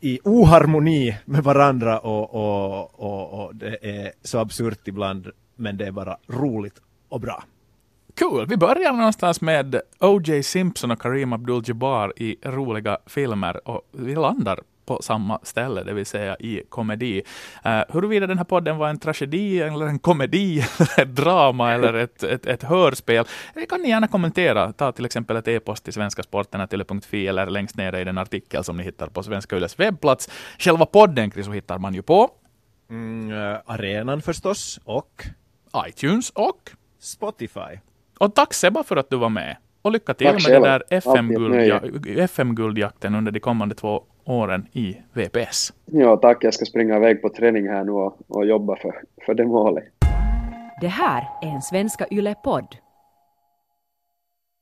i oharmoni med varandra och, och, och, och det är så absurt ibland men det är bara roligt och bra. Cool. Vi börjar någonstans med O.J. Simpson och Kareem Abdul-Jabbar i roliga filmer och vi landar på samma ställe, det vill säga i komedi. Uh, huruvida den här podden var en tragedi, eller en komedi, [LAUGHS] ett drama eller ett, ett, ett hörspel, det kan ni gärna kommentera. Ta till exempel ett e-post till svenskasporten.fi eller längst ner i den artikel som ni hittar på Svenska Yles webbplats. Själva podden, Chris, hittar man ju på mm, uh, Arenan förstås, och iTunes och Spotify. Och tack Sebba för att du var med. Och lycka till tack med den där FM-guldjakten FM under de kommande två åren i VPS. Ja, tack. Jag ska springa iväg på träning här nu och, och jobba för, för det målet. Det här är en Svenska Yle-podd.